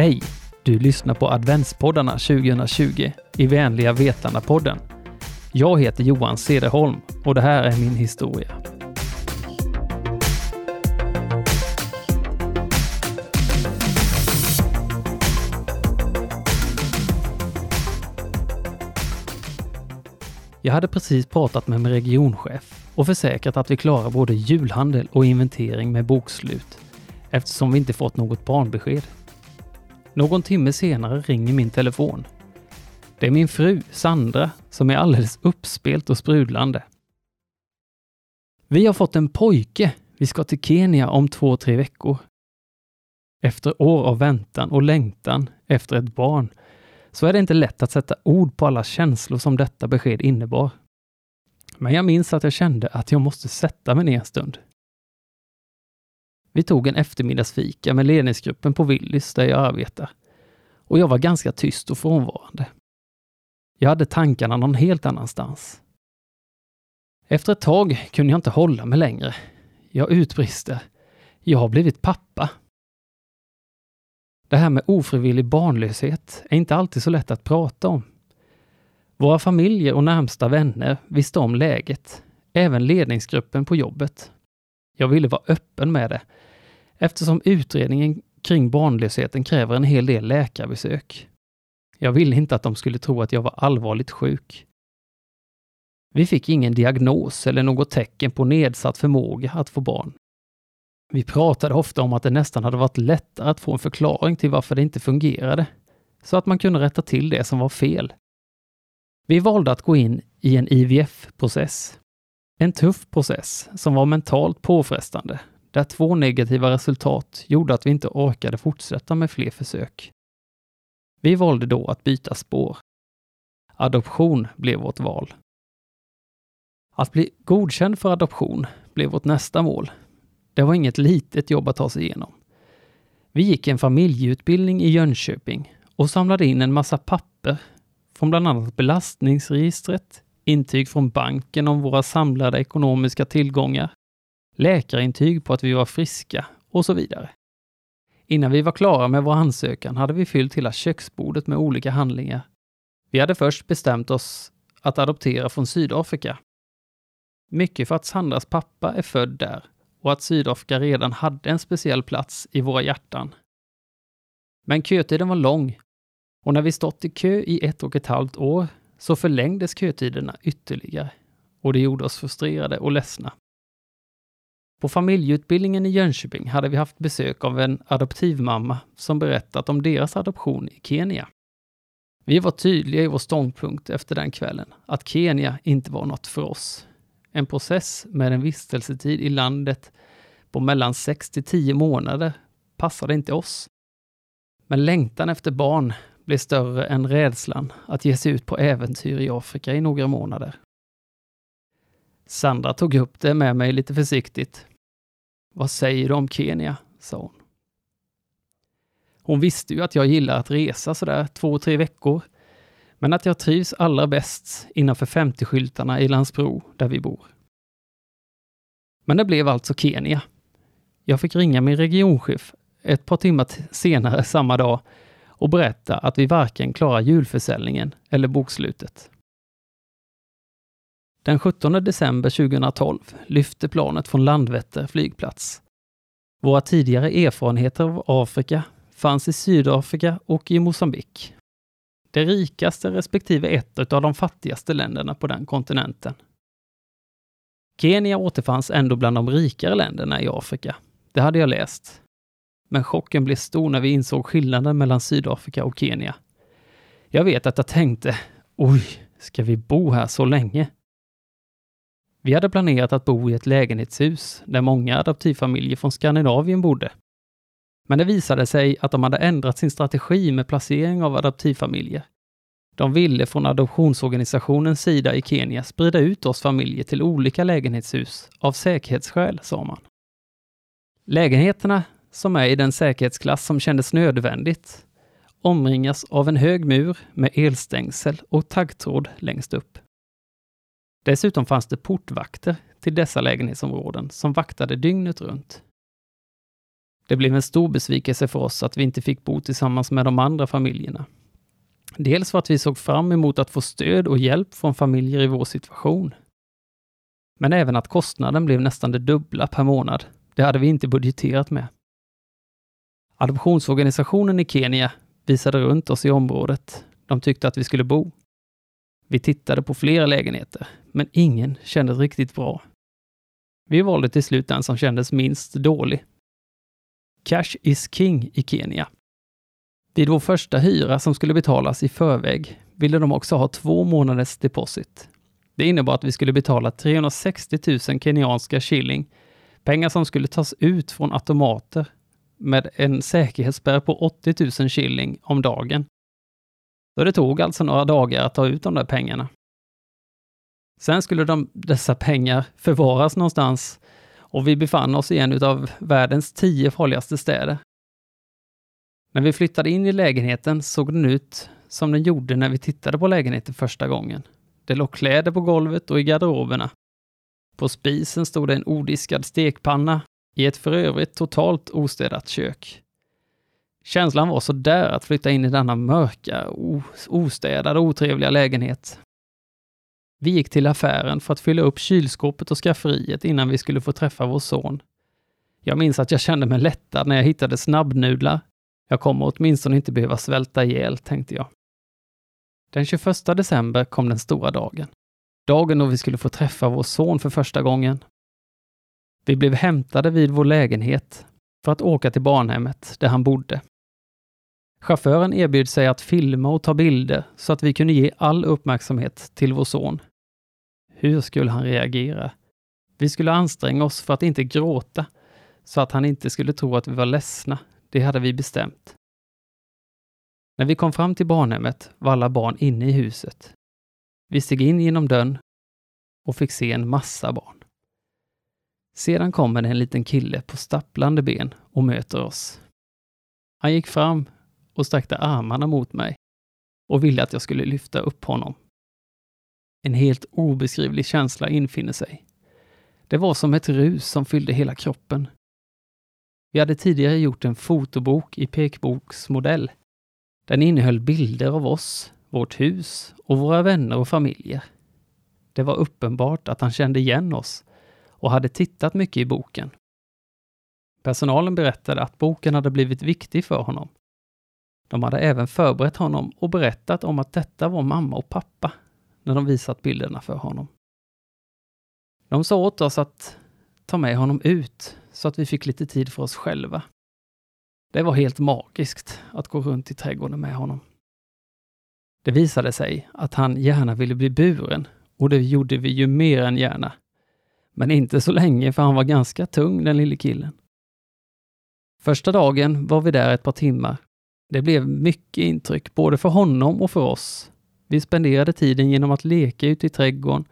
Hej! Du lyssnar på adventspoddarna 2020 i Vänliga Vetarna-podden. Jag heter Johan Cederholm och det här är min historia. Jag hade precis pratat med min regionchef och försäkrat att vi klarar både julhandel och inventering med bokslut eftersom vi inte fått något barnbesked. Någon timme senare ringer min telefon. Det är min fru, Sandra, som är alldeles uppspelt och sprudlande. Vi har fått en pojke. Vi ska till Kenya om två, tre veckor. Efter år av väntan och längtan efter ett barn så är det inte lätt att sätta ord på alla känslor som detta besked innebar. Men jag minns att jag kände att jag måste sätta mig ner en stund. Vi tog en eftermiddagsfika med ledningsgruppen på Willys där jag arbetar. Och jag var ganska tyst och frånvarande. Jag hade tankarna någon helt annanstans. Efter ett tag kunde jag inte hålla mig längre. Jag utbrister. Jag har blivit pappa. Det här med ofrivillig barnlöshet är inte alltid så lätt att prata om. Våra familjer och närmsta vänner visste om läget, även ledningsgruppen på jobbet. Jag ville vara öppen med det, eftersom utredningen kring barnlösheten kräver en hel del läkarbesök. Jag ville inte att de skulle tro att jag var allvarligt sjuk. Vi fick ingen diagnos eller något tecken på nedsatt förmåga att få barn. Vi pratade ofta om att det nästan hade varit lättare att få en förklaring till varför det inte fungerade, så att man kunde rätta till det som var fel. Vi valde att gå in i en IVF-process. En tuff process som var mentalt påfrestande, där två negativa resultat gjorde att vi inte orkade fortsätta med fler försök. Vi valde då att byta spår. Adoption blev vårt val. Att bli godkänd för adoption blev vårt nästa mål. Det var inget litet jobb att ta sig igenom. Vi gick en familjeutbildning i Jönköping och samlade in en massa papper från bland annat belastningsregistret, intyg från banken om våra samlade ekonomiska tillgångar, läkarintyg på att vi var friska och så vidare. Innan vi var klara med vår ansökan hade vi fyllt hela köksbordet med olika handlingar. Vi hade först bestämt oss att adoptera från Sydafrika. Mycket för att Sandras pappa är född där och att Sydafrika redan hade en speciell plats i våra hjärtan. Men kötiden var lång och när vi stått i kö i ett och ett halvt år så förlängdes kötiderna ytterligare och det gjorde oss frustrerade och ledsna. På familjeutbildningen i Jönköping hade vi haft besök av en adoptivmamma som berättat om deras adoption i Kenya. Vi var tydliga i vår ståndpunkt efter den kvällen, att Kenya inte var något för oss. En process med en vistelsetid i landet på mellan 6 till 10 månader passade inte oss. Men längtan efter barn blev större än rädslan att ge sig ut på äventyr i Afrika i några månader. Sandra tog upp det med mig lite försiktigt. Vad säger du om Kenya? sa hon. Hon visste ju att jag gillar att resa sådär två, tre veckor, men att jag trivs allra bäst innanför 50-skyltarna i Landsbro, där vi bor. Men det blev alltså Kenya. Jag fick ringa min regionchef ett par timmar senare samma dag och berätta att vi varken klarar julförsäljningen eller bokslutet. Den 17 december 2012 lyfte planet från Landvetter flygplats. Våra tidigare erfarenheter av Afrika fanns i Sydafrika och i Mosambik. Det rikaste respektive ett av de fattigaste länderna på den kontinenten. Kenya återfanns ändå bland de rikare länderna i Afrika. Det hade jag läst. Men chocken blev stor när vi insåg skillnaden mellan Sydafrika och Kenya. Jag vet att jag tänkte, oj, ska vi bo här så länge? Vi hade planerat att bo i ett lägenhetshus där många adoptivfamiljer från Skandinavien bodde. Men det visade sig att de hade ändrat sin strategi med placering av adoptivfamiljer. De ville från adoptionsorganisationens sida i Kenya sprida ut oss familjer till olika lägenhetshus av säkerhetsskäl, sa man. Lägenheterna, som är i den säkerhetsklass som kändes nödvändigt, omringas av en hög mur med elstängsel och taggtråd längst upp. Dessutom fanns det portvakter till dessa lägenhetsområden som vaktade dygnet runt. Det blev en stor besvikelse för oss att vi inte fick bo tillsammans med de andra familjerna. Dels för att vi såg fram emot att få stöd och hjälp från familjer i vår situation. Men även att kostnaden blev nästan det dubbla per månad. Det hade vi inte budgeterat med. Adoptionsorganisationen i Kenya visade runt oss i området. De tyckte att vi skulle bo. Vi tittade på flera lägenheter, men ingen kändes riktigt bra. Vi valde till slut den som kändes minst dålig. Cash is king i Kenya. Vid vår första hyra som skulle betalas i förväg ville de också ha två månaders deposit. Det innebar att vi skulle betala 360 000 kenyanska shilling, pengar som skulle tas ut från automater med en säkerhetsspärr på 80 000 shilling om dagen. Så det tog alltså några dagar att ta ut de där pengarna. Sen skulle de, dessa pengar förvaras någonstans och vi befann oss i en av världens tio farligaste städer. När vi flyttade in i lägenheten såg den ut som den gjorde när vi tittade på lägenheten första gången. Det låg kläder på golvet och i garderoberna. På spisen stod det en odiskad stekpanna i ett för övrigt totalt ostädat kök. Känslan var så där att flytta in i denna mörka, ostädade, otrevliga lägenhet. Vi gick till affären för att fylla upp kylskåpet och skafferiet innan vi skulle få träffa vår son. Jag minns att jag kände mig lättad när jag hittade snabbnudlar. Jag kommer åtminstone inte behöva svälta ihjäl, tänkte jag. Den 21 december kom den stora dagen. Dagen då vi skulle få träffa vår son för första gången. Vi blev hämtade vid vår lägenhet för att åka till barnhemmet där han bodde. Chauffören erbjöd sig att filma och ta bilder så att vi kunde ge all uppmärksamhet till vår son. Hur skulle han reagera? Vi skulle anstränga oss för att inte gråta, så att han inte skulle tro att vi var ledsna. Det hade vi bestämt. När vi kom fram till barnhemmet var alla barn inne i huset. Vi steg in genom dörren och fick se en massa barn. Sedan kommer det en liten kille på stapplande ben och möter oss. Han gick fram och sträckte armarna mot mig och ville att jag skulle lyfta upp honom. En helt obeskrivlig känsla infinner sig. Det var som ett rus som fyllde hela kroppen. Vi hade tidigare gjort en fotobok i pekboksmodell. Den innehöll bilder av oss, vårt hus och våra vänner och familjer. Det var uppenbart att han kände igen oss och hade tittat mycket i boken. Personalen berättade att boken hade blivit viktig för honom. De hade även förberett honom och berättat om att detta var mamma och pappa när de visat bilderna för honom. De sa åt oss att ta med honom ut så att vi fick lite tid för oss själva. Det var helt magiskt att gå runt i trädgården med honom. Det visade sig att han gärna ville bli buren och det gjorde vi ju mer än gärna. Men inte så länge för han var ganska tung den lille killen. Första dagen var vi där ett par timmar. Det blev mycket intryck både för honom och för oss vi spenderade tiden genom att leka ute i trädgården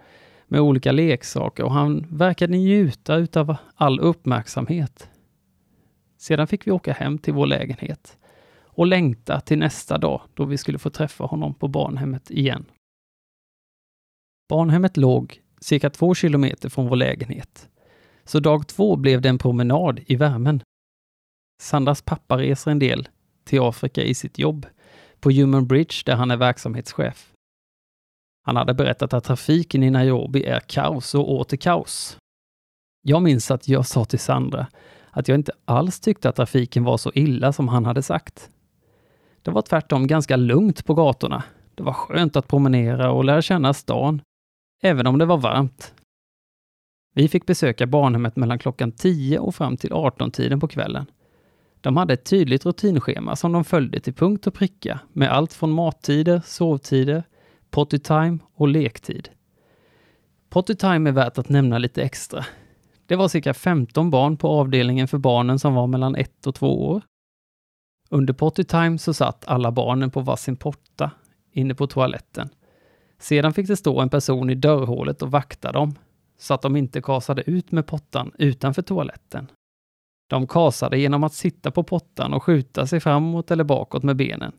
med olika leksaker och han verkade njuta utav all uppmärksamhet. Sedan fick vi åka hem till vår lägenhet och längta till nästa dag då vi skulle få träffa honom på barnhemmet igen. Barnhemmet låg cirka två kilometer från vår lägenhet, så dag två blev det en promenad i värmen. Sandras pappa reser en del till Afrika i sitt jobb på Human Bridge där han är verksamhetschef. Han hade berättat att trafiken i Nairobi är kaos och åter kaos. Jag minns att jag sa till Sandra att jag inte alls tyckte att trafiken var så illa som han hade sagt. Det var tvärtom ganska lugnt på gatorna. Det var skönt att promenera och lära känna stan, även om det var varmt. Vi fick besöka barnhemmet mellan klockan 10 och fram till 18-tiden på kvällen. De hade ett tydligt rutinschema som de följde till punkt och pricka med allt från mattider, sovtider, potty time och lektid. Potty time är värt att nämna lite extra. Det var cirka 15 barn på avdelningen för barnen som var mellan 1 och 2 år. Under potty time så satt alla barnen på varsin potta inne på toaletten. Sedan fick det stå en person i dörrhålet och vakta dem så att de inte kasade ut med pottan utanför toaletten. De kasade genom att sitta på pottan och skjuta sig framåt eller bakåt med benen.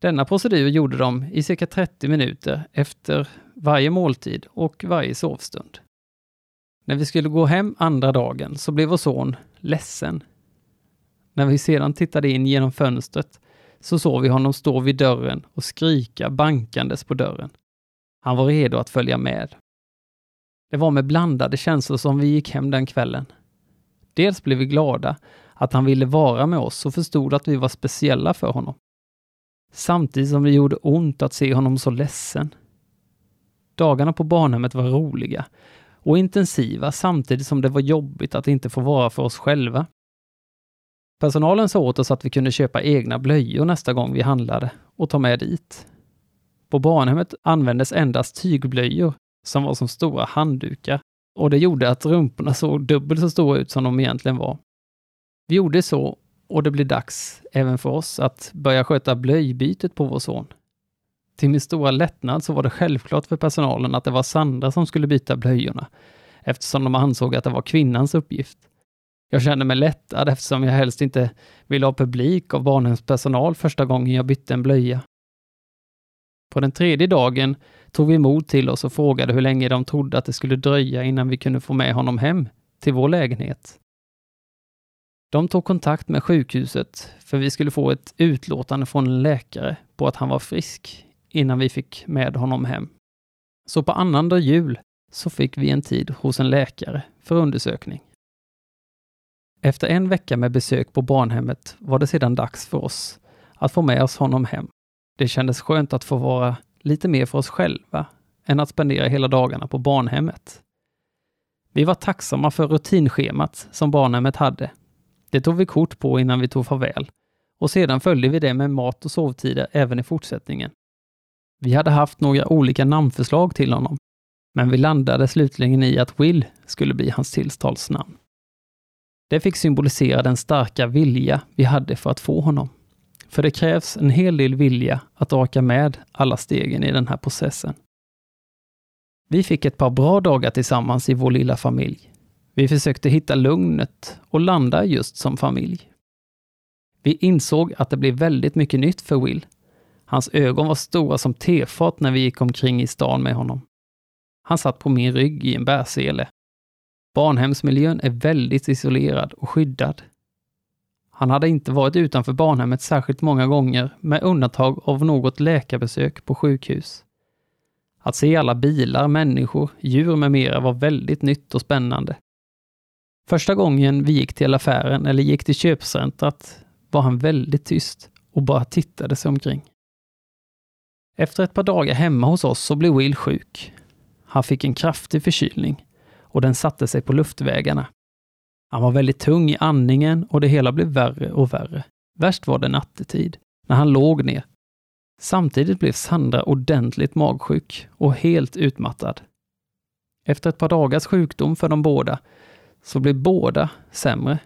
Denna procedur gjorde de i cirka 30 minuter efter varje måltid och varje sovstund. När vi skulle gå hem andra dagen så blev vår son ledsen. När vi sedan tittade in genom fönstret så såg vi honom stå vid dörren och skrika bankandes på dörren. Han var redo att följa med. Det var med blandade känslor som vi gick hem den kvällen. Dels blev vi glada att han ville vara med oss och förstod att vi var speciella för honom. Samtidigt som det gjorde ont att se honom så ledsen. Dagarna på barnhemmet var roliga och intensiva samtidigt som det var jobbigt att inte få vara för oss själva. Personalen sa åt oss att vi kunde köpa egna blöjor nästa gång vi handlade och ta med dit. På barnhemmet användes endast tygblöjor som var som stora handdukar och det gjorde att rumporna såg dubbelt så stora ut som de egentligen var. Vi gjorde så och det blev dags även för oss att börja sköta blöjbytet på vår son. Till min stora lättnad så var det självklart för personalen att det var Sandra som skulle byta blöjorna, eftersom de ansåg att det var kvinnans uppgift. Jag kände mig lättad eftersom jag helst inte ville ha publik av barnhemspersonal första gången jag bytte en blöja. På den tredje dagen tog vi mod till oss och frågade hur länge de trodde att det skulle dröja innan vi kunde få med honom hem till vår lägenhet. De tog kontakt med sjukhuset för vi skulle få ett utlåtande från en läkare på att han var frisk innan vi fick med honom hem. Så på annandag jul så fick vi en tid hos en läkare för undersökning. Efter en vecka med besök på barnhemmet var det sedan dags för oss att få med oss honom hem. Det kändes skönt att få vara lite mer för oss själva än att spendera hela dagarna på barnhemmet. Vi var tacksamma för rutinschemat som barnhemmet hade. Det tog vi kort på innan vi tog farväl och sedan följde vi det med mat och sovtider även i fortsättningen. Vi hade haft några olika namnförslag till honom, men vi landade slutligen i att Will skulle bli hans tilltalsnamn. Det fick symbolisera den starka vilja vi hade för att få honom. För det krävs en hel del vilja att orka med alla stegen i den här processen. Vi fick ett par bra dagar tillsammans i vår lilla familj. Vi försökte hitta lugnet och landa just som familj. Vi insåg att det blev väldigt mycket nytt för Will. Hans ögon var stora som tefat när vi gick omkring i stan med honom. Han satt på min rygg i en bärsele. Barnhemsmiljön är väldigt isolerad och skyddad. Han hade inte varit utanför barnhemmet särskilt många gånger, med undantag av något läkarbesök på sjukhus. Att se alla bilar, människor, djur med mera var väldigt nytt och spännande. Första gången vi gick till affären eller gick till köpcentrat var han väldigt tyst och bara tittade sig omkring. Efter ett par dagar hemma hos oss så blev Will sjuk. Han fick en kraftig förkylning och den satte sig på luftvägarna. Han var väldigt tung i andningen och det hela blev värre och värre. Värst var det nattetid, när han låg ner. Samtidigt blev Sandra ordentligt magsjuk och helt utmattad. Efter ett par dagars sjukdom för de båda så blev båda sämre.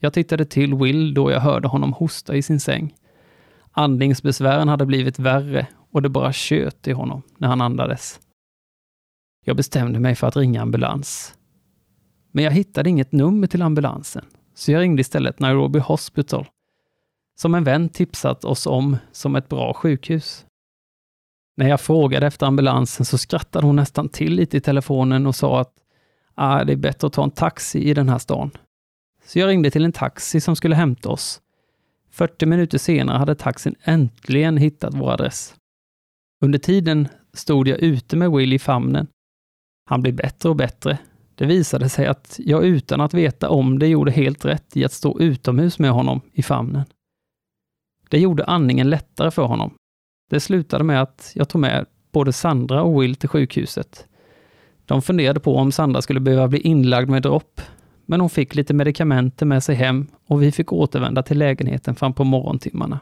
Jag tittade till Will då jag hörde honom hosta i sin säng. Andningsbesvären hade blivit värre och det bara tjöt i honom när han andades. Jag bestämde mig för att ringa ambulans. Men jag hittade inget nummer till ambulansen, så jag ringde istället Nairobi Hospital, som en vän tipsat oss om som ett bra sjukhus. När jag frågade efter ambulansen så skrattade hon nästan till lite i telefonen och sa att ah, det är bättre att ta en taxi i den här stan. Så jag ringde till en taxi som skulle hämta oss. 40 minuter senare hade taxin äntligen hittat vår adress. Under tiden stod jag ute med Will i famnen. Han blev bättre och bättre det visade sig att jag utan att veta om det gjorde helt rätt i att stå utomhus med honom i famnen. Det gjorde andningen lättare för honom. Det slutade med att jag tog med både Sandra och Will till sjukhuset. De funderade på om Sandra skulle behöva bli inlagd med dropp, men hon fick lite medikamenter med sig hem och vi fick återvända till lägenheten fram på morgontimmarna.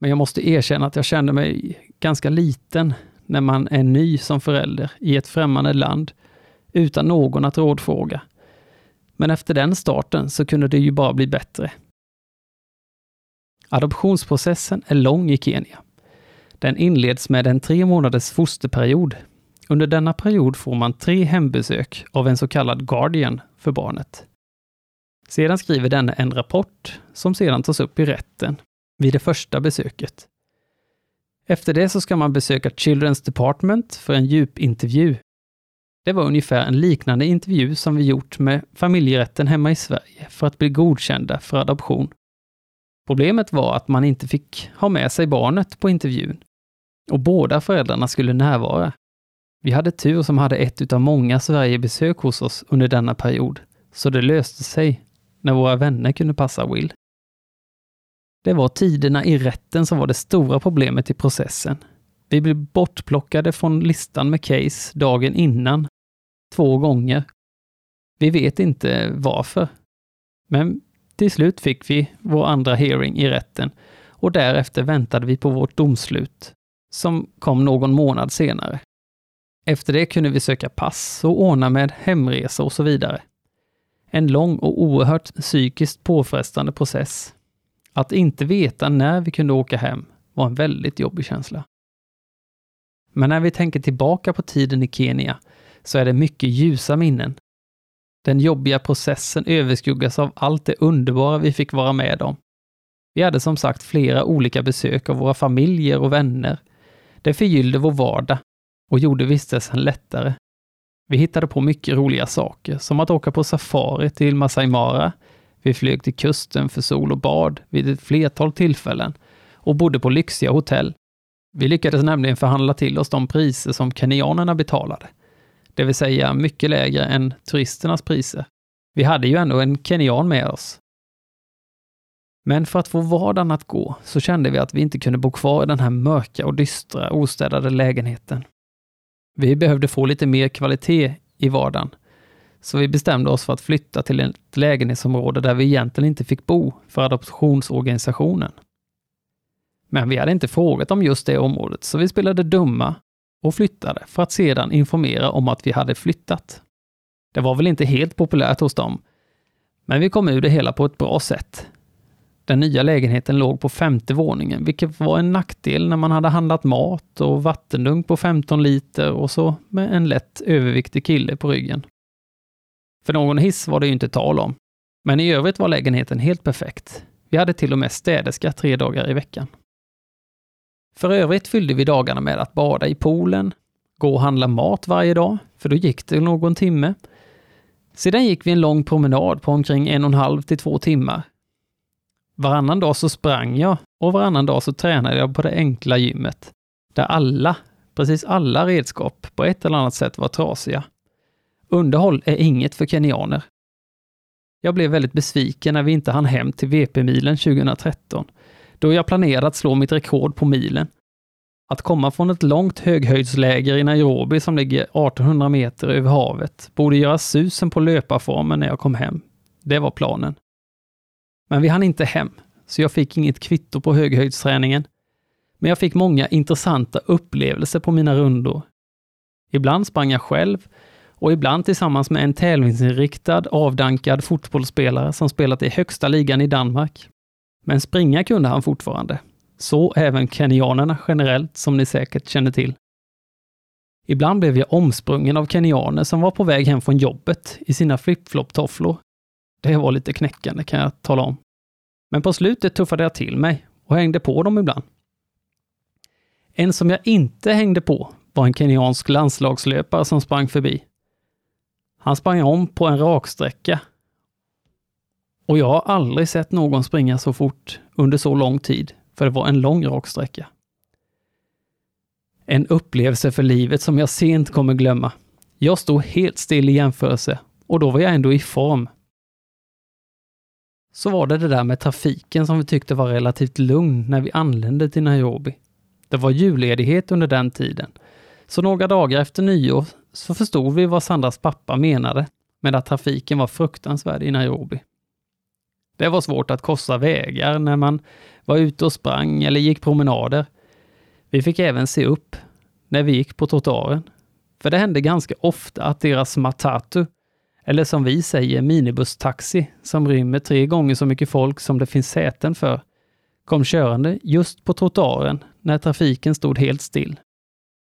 Men jag måste erkänna att jag kände mig ganska liten när man är ny som förälder i ett främmande land utan någon att rådfråga. Men efter den starten så kunde det ju bara bli bättre. Adoptionsprocessen är lång i Kenya. Den inleds med en tre månaders fosterperiod. Under denna period får man tre hembesök av en så kallad guardian för barnet. Sedan skriver denne en rapport som sedan tas upp i rätten vid det första besöket. Efter det så ska man besöka Children's Department för en djupintervju det var ungefär en liknande intervju som vi gjort med familjerätten hemma i Sverige för att bli godkända för adoption. Problemet var att man inte fick ha med sig barnet på intervjun och båda föräldrarna skulle närvara. Vi hade tur som hade ett utav många Sverigebesök hos oss under denna period, så det löste sig när våra vänner kunde passa Will. Det var tiderna i rätten som var det stora problemet i processen. Vi blev bortplockade från listan med case dagen innan, två gånger. Vi vet inte varför. Men till slut fick vi vår andra hearing i rätten och därefter väntade vi på vårt domslut, som kom någon månad senare. Efter det kunde vi söka pass och ordna med hemresa och så vidare. En lång och oerhört psykiskt påfrestande process. Att inte veta när vi kunde åka hem var en väldigt jobbig känsla. Men när vi tänker tillbaka på tiden i Kenya så är det mycket ljusa minnen. Den jobbiga processen överskuggas av allt det underbara vi fick vara med om. Vi hade som sagt flera olika besök av våra familjer och vänner. Det förgyllde vår vardag och gjorde vistelsen lättare. Vi hittade på mycket roliga saker, som att åka på safari till Masai Mara. Vi flög till kusten för sol och bad vid ett flertal tillfällen och bodde på lyxiga hotell. Vi lyckades nämligen förhandla till oss de priser som kenyanerna betalade, det vill säga mycket lägre än turisternas priser. Vi hade ju ändå en kenyan med oss. Men för att få vardagen att gå så kände vi att vi inte kunde bo kvar i den här mörka och dystra ostädade lägenheten. Vi behövde få lite mer kvalitet i vardagen, så vi bestämde oss för att flytta till ett lägenhetsområde där vi egentligen inte fick bo för adoptionsorganisationen. Men vi hade inte frågat om just det området, så vi spelade dumma och flyttade för att sedan informera om att vi hade flyttat. Det var väl inte helt populärt hos dem, men vi kom ur det hela på ett bra sätt. Den nya lägenheten låg på femte våningen, vilket var en nackdel när man hade handlat mat och vattendunk på 15 liter och så med en lätt överviktig kille på ryggen. För någon hiss var det ju inte tal om. Men i övrigt var lägenheten helt perfekt. Vi hade till och med städerska tre dagar i veckan. För övrigt fyllde vi dagarna med att bada i poolen, gå och handla mat varje dag, för då gick det någon timme. Sedan gick vi en lång promenad på omkring en och en halv till två timmar. Varannan dag så sprang jag och varannan dag så tränade jag på det enkla gymmet, där alla, precis alla redskap på ett eller annat sätt var trasiga. Underhåll är inget för kenyaner. Jag blev väldigt besviken när vi inte hann hem till VP-milen 2013 då jag planerar att slå mitt rekord på milen. Att komma från ett långt höghöjdsläger i Nairobi som ligger 1800 meter över havet borde göra susen på löparformen när jag kom hem. Det var planen. Men vi hann inte hem, så jag fick inget kvitto på höghöjdsträningen. Men jag fick många intressanta upplevelser på mina rundor. Ibland sprang jag själv och ibland tillsammans med en tävlingsinriktad, avdankad fotbollsspelare som spelat i högsta ligan i Danmark. Men springa kunde han fortfarande. Så även kenyanerna generellt, som ni säkert känner till. Ibland blev jag omsprungen av kenyaner som var på väg hem från jobbet i sina flip-flop-tofflor. Det var lite knäckande kan jag tala om. Men på slutet tuffade jag till mig och hängde på dem ibland. En som jag inte hängde på var en kenyansk landslagslöpare som sprang förbi. Han sprang om på en raksträcka och jag har aldrig sett någon springa så fort under så lång tid, för det var en lång raksträcka. En upplevelse för livet som jag sent kommer glömma. Jag stod helt still i jämförelse och då var jag ändå i form. Så var det det där med trafiken som vi tyckte var relativt lugn när vi anlände till Nairobi. Det var julledighet under den tiden, så några dagar efter nyår så förstod vi vad Sandras pappa menade med att trafiken var fruktansvärd i Nairobi. Det var svårt att korsa vägar när man var ute och sprang eller gick promenader. Vi fick även se upp när vi gick på trottoaren. För det hände ganska ofta att deras matatu, eller som vi säger minibusstaxi, som rymmer tre gånger så mycket folk som det finns säten för, kom körande just på trottoaren när trafiken stod helt still.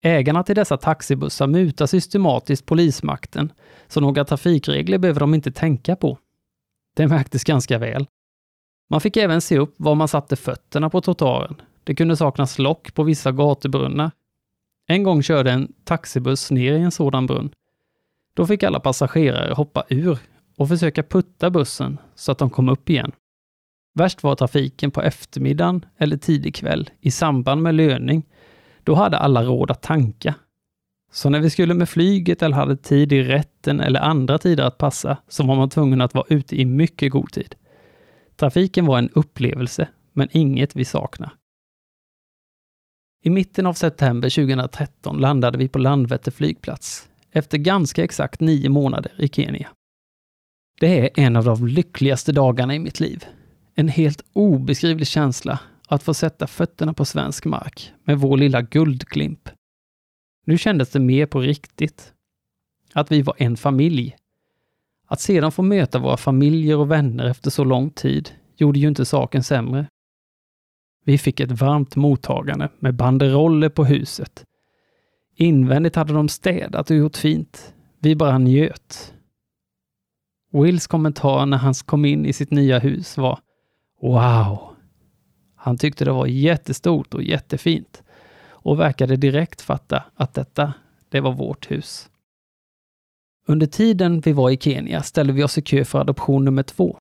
Ägarna till dessa taxibussar mutar systematiskt polismakten, så några trafikregler behöver de inte tänka på. Det märktes ganska väl. Man fick även se upp var man satte fötterna på trottoaren. Det kunde saknas lock på vissa gatubrunnar. En gång körde en taxibuss ner i en sådan brunn. Då fick alla passagerare hoppa ur och försöka putta bussen så att de kom upp igen. Värst var trafiken på eftermiddagen eller tidig kväll i samband med löning. Då hade alla råd att tanka. Så när vi skulle med flyget eller hade tid i rätten eller andra tider att passa så var man tvungen att vara ute i mycket god tid. Trafiken var en upplevelse, men inget vi saknar. I mitten av september 2013 landade vi på Landvetter flygplats efter ganska exakt nio månader i Kenya. Det är en av de lyckligaste dagarna i mitt liv. En helt obeskrivlig känsla att få sätta fötterna på svensk mark med vår lilla guldklimp. Nu kändes det mer på riktigt. Att vi var en familj. Att sedan få möta våra familjer och vänner efter så lång tid gjorde ju inte saken sämre. Vi fick ett varmt mottagande med banderoller på huset. Invändigt hade de städat och gjort fint. Vi bara njöt. Wills kommentar när han kom in i sitt nya hus var Wow! Han tyckte det var jättestort och jättefint och verkade direkt fatta att detta, det var vårt hus. Under tiden vi var i Kenya ställde vi oss i kö för adoption nummer två.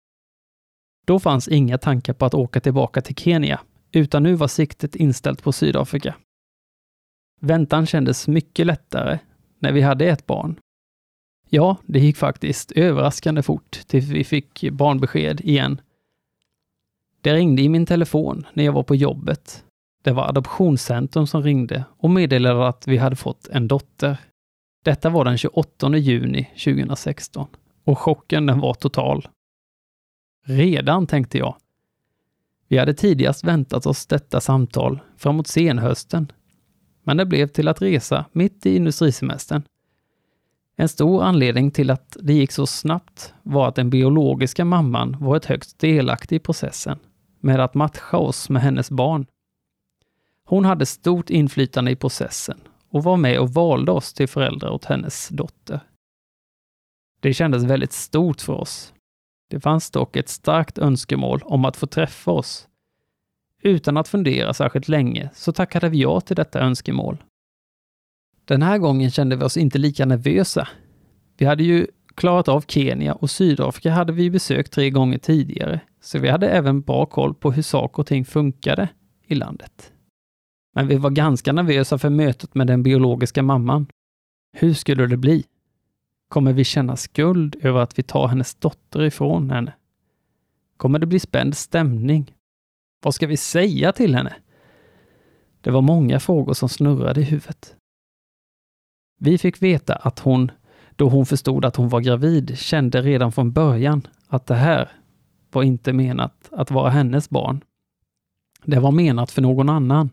Då fanns inga tankar på att åka tillbaka till Kenya, utan nu var siktet inställt på Sydafrika. Väntan kändes mycket lättare när vi hade ett barn. Ja, det gick faktiskt överraskande fort tills vi fick barnbesked igen. Det ringde i min telefon när jag var på jobbet. Det var Adoptionscentrum som ringde och meddelade att vi hade fått en dotter. Detta var den 28 juni 2016 och chocken den var total. Redan, tänkte jag. Vi hade tidigast väntat oss detta samtal framåt senhösten men det blev till att resa mitt i industrisemestern. En stor anledning till att det gick så snabbt var att den biologiska mamman varit högst delaktig i processen med att matcha oss med hennes barn. Hon hade stort inflytande i processen och var med och valde oss till föräldrar åt hennes dotter. Det kändes väldigt stort för oss. Det fanns dock ett starkt önskemål om att få träffa oss utan att fundera särskilt länge så tackade vi ja till detta önskemål. Den här gången kände vi oss inte lika nervösa. Vi hade ju klarat av Kenya och Sydafrika hade vi besökt tre gånger tidigare, så vi hade även bra koll på hur saker och ting funkade i landet. Men vi var ganska nervösa för mötet med den biologiska mamman. Hur skulle det bli? Kommer vi känna skuld över att vi tar hennes dotter ifrån henne? Kommer det bli spänd stämning? Vad ska vi säga till henne? Det var många frågor som snurrade i huvudet. Vi fick veta att hon, då hon förstod att hon var gravid, kände redan från början att det här var inte menat att vara hennes barn. Det var menat för någon annan.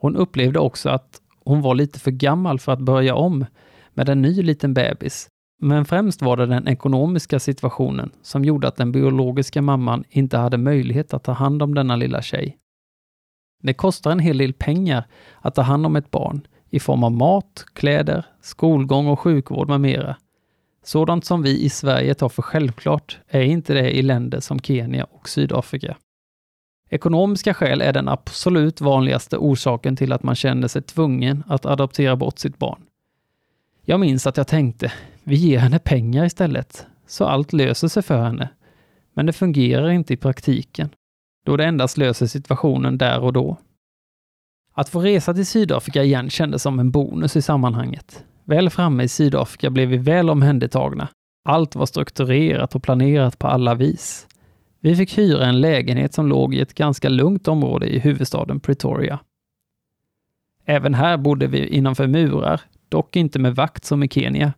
Hon upplevde också att hon var lite för gammal för att börja om med en ny liten bebis men främst var det den ekonomiska situationen som gjorde att den biologiska mamman inte hade möjlighet att ta hand om denna lilla tjej. Det kostar en hel del pengar att ta hand om ett barn i form av mat, kläder, skolgång och sjukvård med mera. Sådant som vi i Sverige tar för självklart är inte det i länder som Kenya och Sydafrika. Ekonomiska skäl är den absolut vanligaste orsaken till att man känner sig tvungen att adoptera bort sitt barn. Jag minns att jag tänkte, vi ger henne pengar istället, så allt löser sig för henne. Men det fungerar inte i praktiken, då det endast löser situationen där och då. Att få resa till Sydafrika igen kändes som en bonus i sammanhanget. Väl framme i Sydafrika blev vi väl omhändertagna. Allt var strukturerat och planerat på alla vis. Vi fick hyra en lägenhet som låg i ett ganska lugnt område i huvudstaden Pretoria. Även här bodde vi innanför murar, dock inte med vakt som i Kenya.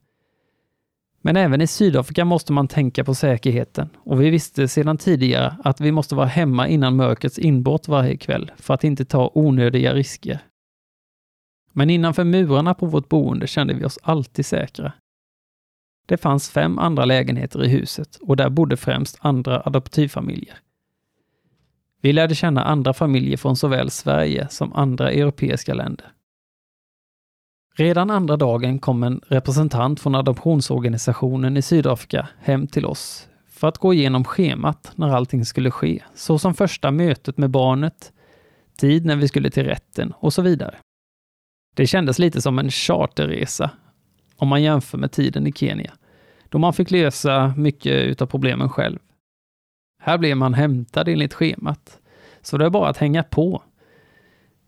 Men även i Sydafrika måste man tänka på säkerheten och vi visste sedan tidigare att vi måste vara hemma innan mörkrets inbrott varje kväll för att inte ta onödiga risker. Men innanför murarna på vårt boende kände vi oss alltid säkra. Det fanns fem andra lägenheter i huset och där bodde främst andra adoptivfamiljer. Vi lärde känna andra familjer från såväl Sverige som andra europeiska länder. Redan andra dagen kom en representant från adoptionsorganisationen i Sydafrika hem till oss för att gå igenom schemat när allting skulle ske, såsom första mötet med barnet, tid när vi skulle till rätten och så vidare. Det kändes lite som en charterresa om man jämför med tiden i Kenya, då man fick lösa mycket av problemen själv. Här blev man hämtad enligt schemat, så det är bara att hänga på.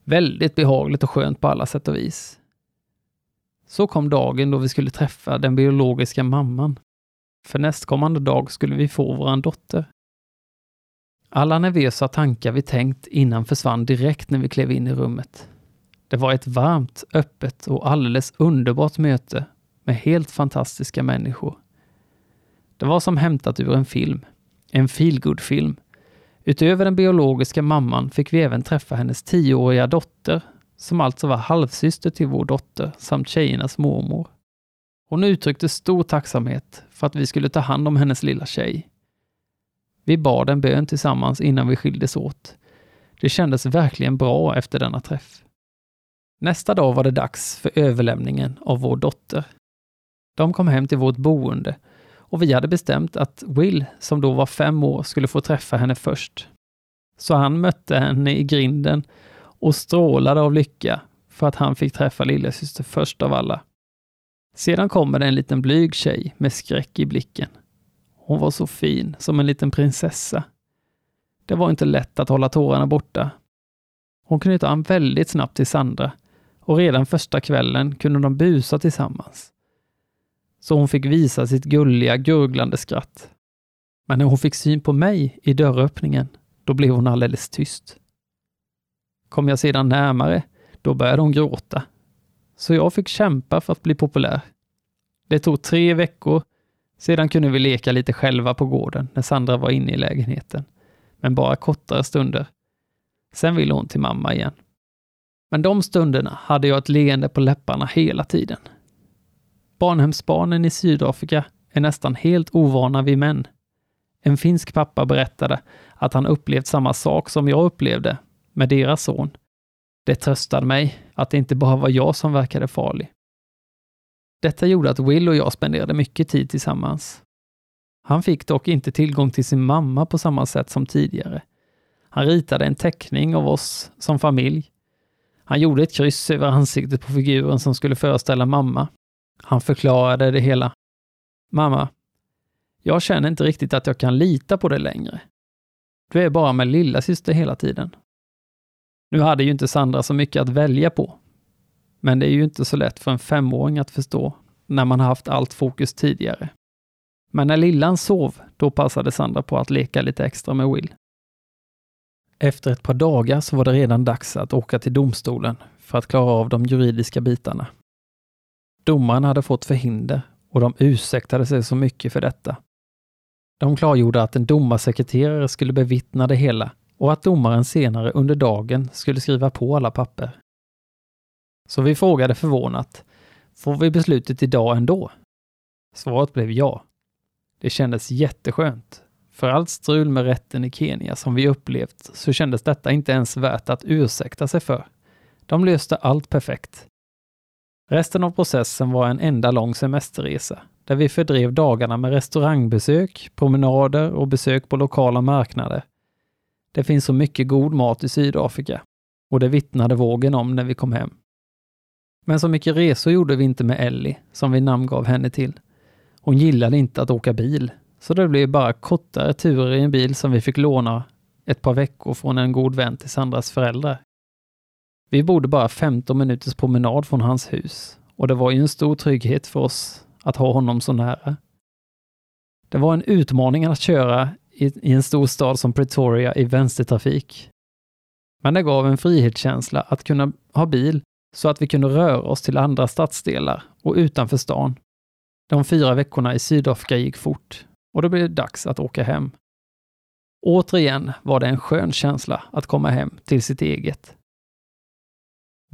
Väldigt behagligt och skönt på alla sätt och vis. Så kom dagen då vi skulle träffa den biologiska mamman. För nästkommande dag skulle vi få våran dotter. Alla nervösa tankar vi tänkt innan försvann direkt när vi klev in i rummet. Det var ett varmt, öppet och alldeles underbart möte med helt fantastiska människor. Det var som hämtat ur en film. En feelgood-film. Utöver den biologiska mamman fick vi även träffa hennes tioåriga dotter, som alltså var halvsyster till vår dotter samt tjejernas mormor. Hon uttryckte stor tacksamhet för att vi skulle ta hand om hennes lilla tjej. Vi bad en bön tillsammans innan vi skildes åt. Det kändes verkligen bra efter denna träff. Nästa dag var det dags för överlämningen av vår dotter. De kom hem till vårt boende och vi hade bestämt att Will, som då var fem år, skulle få träffa henne först. Så han mötte henne i grinden och strålade av lycka för att han fick träffa lillasyster först av alla. Sedan kommer det en liten blyg tjej med skräck i blicken. Hon var så fin, som en liten prinsessa. Det var inte lätt att hålla tårarna borta. Hon knöt an väldigt snabbt till Sandra och redan första kvällen kunde de busa tillsammans. Så hon fick visa sitt gulliga, gurglande skratt. Men när hon fick syn på mig i dörröppningen, då blev hon alldeles tyst. Kom jag sedan närmare, då började hon gråta. Så jag fick kämpa för att bli populär. Det tog tre veckor, sedan kunde vi leka lite själva på gården när Sandra var inne i lägenheten. Men bara kortare stunder. Sen ville hon till mamma igen. Men de stunderna hade jag ett leende på läpparna hela tiden. Barnhemsbarnen i Sydafrika är nästan helt ovana vid män. En finsk pappa berättade att han upplevt samma sak som jag upplevde med deras son. Det tröstade mig att det inte bara var jag som verkade farlig. Detta gjorde att Will och jag spenderade mycket tid tillsammans. Han fick dock inte tillgång till sin mamma på samma sätt som tidigare. Han ritade en teckning av oss som familj. Han gjorde ett kryss över ansiktet på figuren som skulle föreställa mamma. Han förklarade det hela. Mamma, jag känner inte riktigt att jag kan lita på dig längre. Du är bara med lilla syster hela tiden. Nu hade ju inte Sandra så mycket att välja på. Men det är ju inte så lätt för en femåring att förstå när man har haft allt fokus tidigare. Men när lillan sov, då passade Sandra på att leka lite extra med Will. Efter ett par dagar så var det redan dags att åka till domstolen för att klara av de juridiska bitarna. Domaren hade fått förhinder och de ursäktade sig så mycket för detta. De klargjorde att en domarsekreterare skulle bevittna det hela och att domaren senare under dagen skulle skriva på alla papper. Så vi frågade förvånat, får vi beslutet idag ändå? Svaret blev ja. Det kändes jätteskönt. För allt strul med rätten i Kenya som vi upplevt så kändes detta inte ens värt att ursäkta sig för. De löste allt perfekt. Resten av processen var en enda lång semesterresa där vi fördrev dagarna med restaurangbesök, promenader och besök på lokala marknader. Det finns så mycket god mat i Sydafrika och det vittnade vågen om när vi kom hem. Men så mycket resor gjorde vi inte med Ellie, som vi namngav henne till. Hon gillade inte att åka bil, så det blev bara kortare turer i en bil som vi fick låna ett par veckor från en god vän till Sandras föräldrar. Vi bodde bara 15 minuters promenad från hans hus och det var ju en stor trygghet för oss att ha honom så nära. Det var en utmaning att köra i, en stor stad som Pretoria i vänstertrafik. Men det gav en frihetskänsla att kunna ha bil så att vi kunde röra oss till andra stadsdelar och utanför stan. De fyra veckorna i Sydafrika gick fort och då blev det dags att åka hem. Återigen var det en skön känsla att komma hem till sitt eget.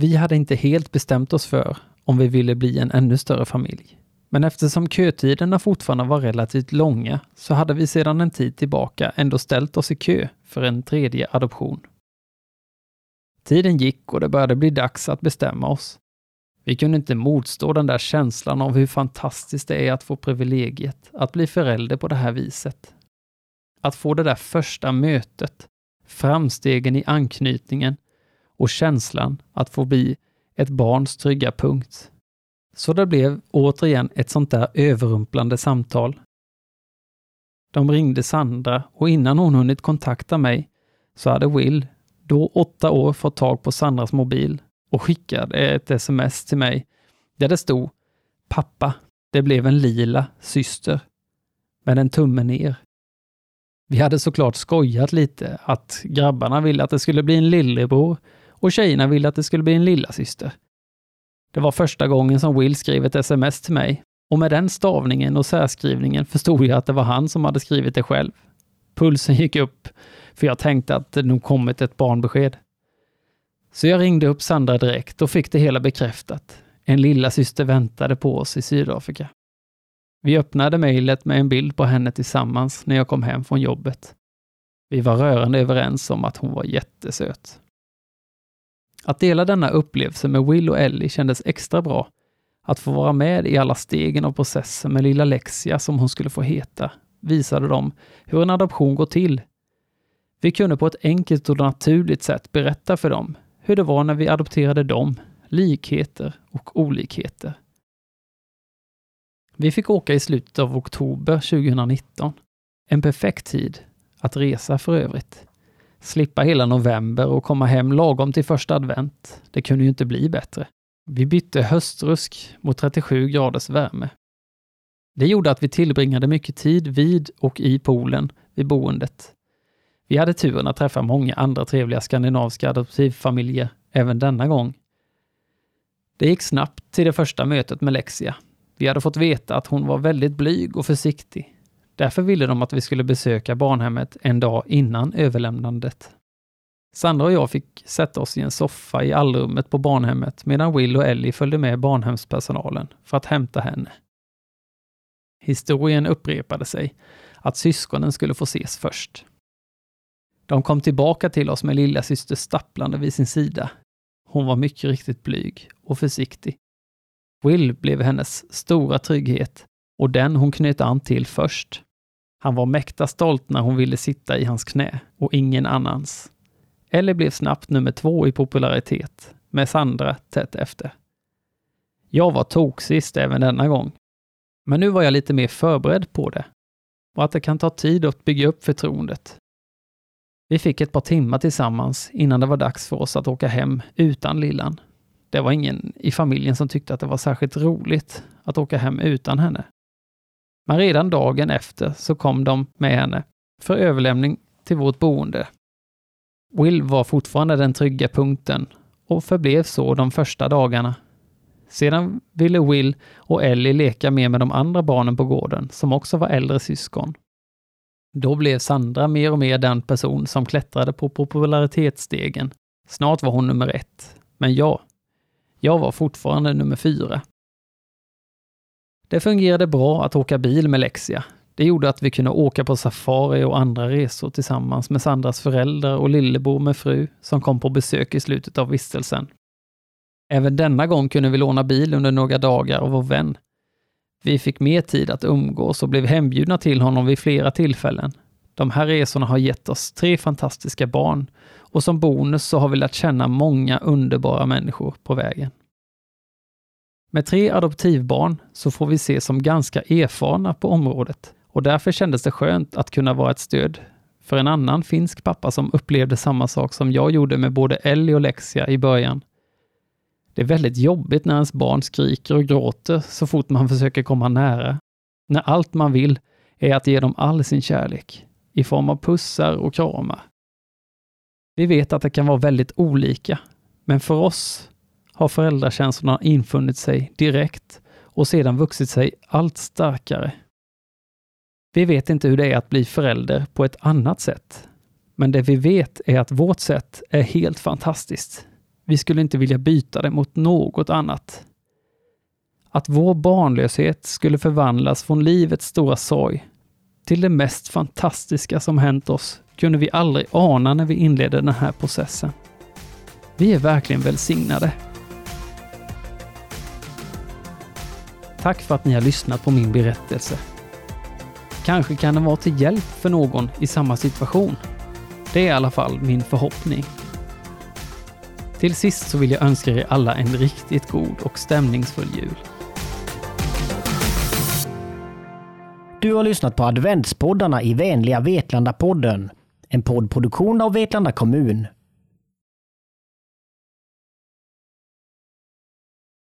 Vi hade inte helt bestämt oss för om vi ville bli en ännu större familj. Men eftersom kötiderna fortfarande var relativt långa så hade vi sedan en tid tillbaka ändå ställt oss i kö för en tredje adoption. Tiden gick och det började bli dags att bestämma oss. Vi kunde inte motstå den där känslan av hur fantastiskt det är att få privilegiet att bli förälder på det här viset. Att få det där första mötet, framstegen i anknytningen och känslan att få bli ett barns trygga punkt. Så det blev återigen ett sånt där överrumplande samtal. De ringde Sandra och innan hon hunnit kontakta mig så hade Will, då åtta år, fått tag på Sandras mobil och skickade ett sms till mig där det stod Pappa, det blev en lila syster med en tumme ner. Vi hade såklart skojat lite att grabbarna ville att det skulle bli en lillebror och tjejerna ville att det skulle bli en lillasyster. Det var första gången som Will skrev ett sms till mig och med den stavningen och särskrivningen förstod jag att det var han som hade skrivit det själv. Pulsen gick upp, för jag tänkte att det nog kommit ett barnbesked. Så jag ringde upp Sandra direkt och fick det hela bekräftat. En lilla syster väntade på oss i Sydafrika. Vi öppnade mejlet med en bild på henne tillsammans när jag kom hem från jobbet. Vi var rörande överens om att hon var jättesöt. Att dela denna upplevelse med Will och Ellie kändes extra bra. Att få vara med i alla stegen av processen med lilla Lexia, som hon skulle få heta, visade dem hur en adoption går till. Vi kunde på ett enkelt och naturligt sätt berätta för dem hur det var när vi adopterade dem, likheter och olikheter. Vi fick åka i slutet av oktober 2019. En perfekt tid att resa för övrigt. Slippa hela november och komma hem lagom till första advent. Det kunde ju inte bli bättre. Vi bytte höstrusk mot 37 graders värme. Det gjorde att vi tillbringade mycket tid vid och i poolen vid boendet. Vi hade turen att träffa många andra trevliga skandinaviska adoptivfamiljer även denna gång. Det gick snabbt till det första mötet med Lexia. Vi hade fått veta att hon var väldigt blyg och försiktig. Därför ville de att vi skulle besöka barnhemmet en dag innan överlämnandet. Sandra och jag fick sätta oss i en soffa i allrummet på barnhemmet medan Will och Ellie följde med barnhemspersonalen för att hämta henne. Historien upprepade sig, att syskonen skulle få ses först. De kom tillbaka till oss med lilla syster stapplande vid sin sida. Hon var mycket riktigt blyg och försiktig. Will blev hennes stora trygghet och den hon knöt an till först. Han var mäkta stolt när hon ville sitta i hans knä och ingen annans. Ellie blev snabbt nummer två i popularitet, med Sandra tätt efter. Jag var toksist även denna gång. Men nu var jag lite mer förberedd på det och att det kan ta tid att bygga upp förtroendet. Vi fick ett par timmar tillsammans innan det var dags för oss att åka hem utan lillan. Det var ingen i familjen som tyckte att det var särskilt roligt att åka hem utan henne. Men redan dagen efter så kom de med henne för överlämning till vårt boende. Will var fortfarande den trygga punkten och förblev så de första dagarna. Sedan ville Will och Ellie leka mer med de andra barnen på gården, som också var äldre syskon. Då blev Sandra mer och mer den person som klättrade på popularitetsstegen. Snart var hon nummer ett. Men jag, jag var fortfarande nummer fyra. Det fungerade bra att åka bil med Lexia. Det gjorde att vi kunde åka på safari och andra resor tillsammans med Sandras föräldrar och lillebror med fru som kom på besök i slutet av vistelsen. Även denna gång kunde vi låna bil under några dagar av vår vän. Vi fick mer tid att umgås och blev hembjudna till honom vid flera tillfällen. De här resorna har gett oss tre fantastiska barn och som bonus så har vi lärt känna många underbara människor på vägen. Med tre adoptivbarn så får vi se som ganska erfarna på området och därför kändes det skönt att kunna vara ett stöd för en annan finsk pappa som upplevde samma sak som jag gjorde med både Ellie och Lexia i början. Det är väldigt jobbigt när ens barn skriker och gråter så fort man försöker komma nära. När allt man vill är att ge dem all sin kärlek i form av pussar och kramar. Vi vet att det kan vara väldigt olika, men för oss har föräldrakänslorna infunnit sig direkt och sedan vuxit sig allt starkare. Vi vet inte hur det är att bli förälder på ett annat sätt, men det vi vet är att vårt sätt är helt fantastiskt. Vi skulle inte vilja byta det mot något annat. Att vår barnlöshet skulle förvandlas från livets stora sorg till det mest fantastiska som hänt oss kunde vi aldrig ana när vi inledde den här processen. Vi är verkligen välsignade. Tack för att ni har lyssnat på min berättelse. Kanske kan den vara till hjälp för någon i samma situation. Det är i alla fall min förhoppning. Till sist så vill jag önska er alla en riktigt god och stämningsfull jul. Du har lyssnat på adventspoddarna i vänliga Vetlanda-podden. En poddproduktion av Vetlanda kommun.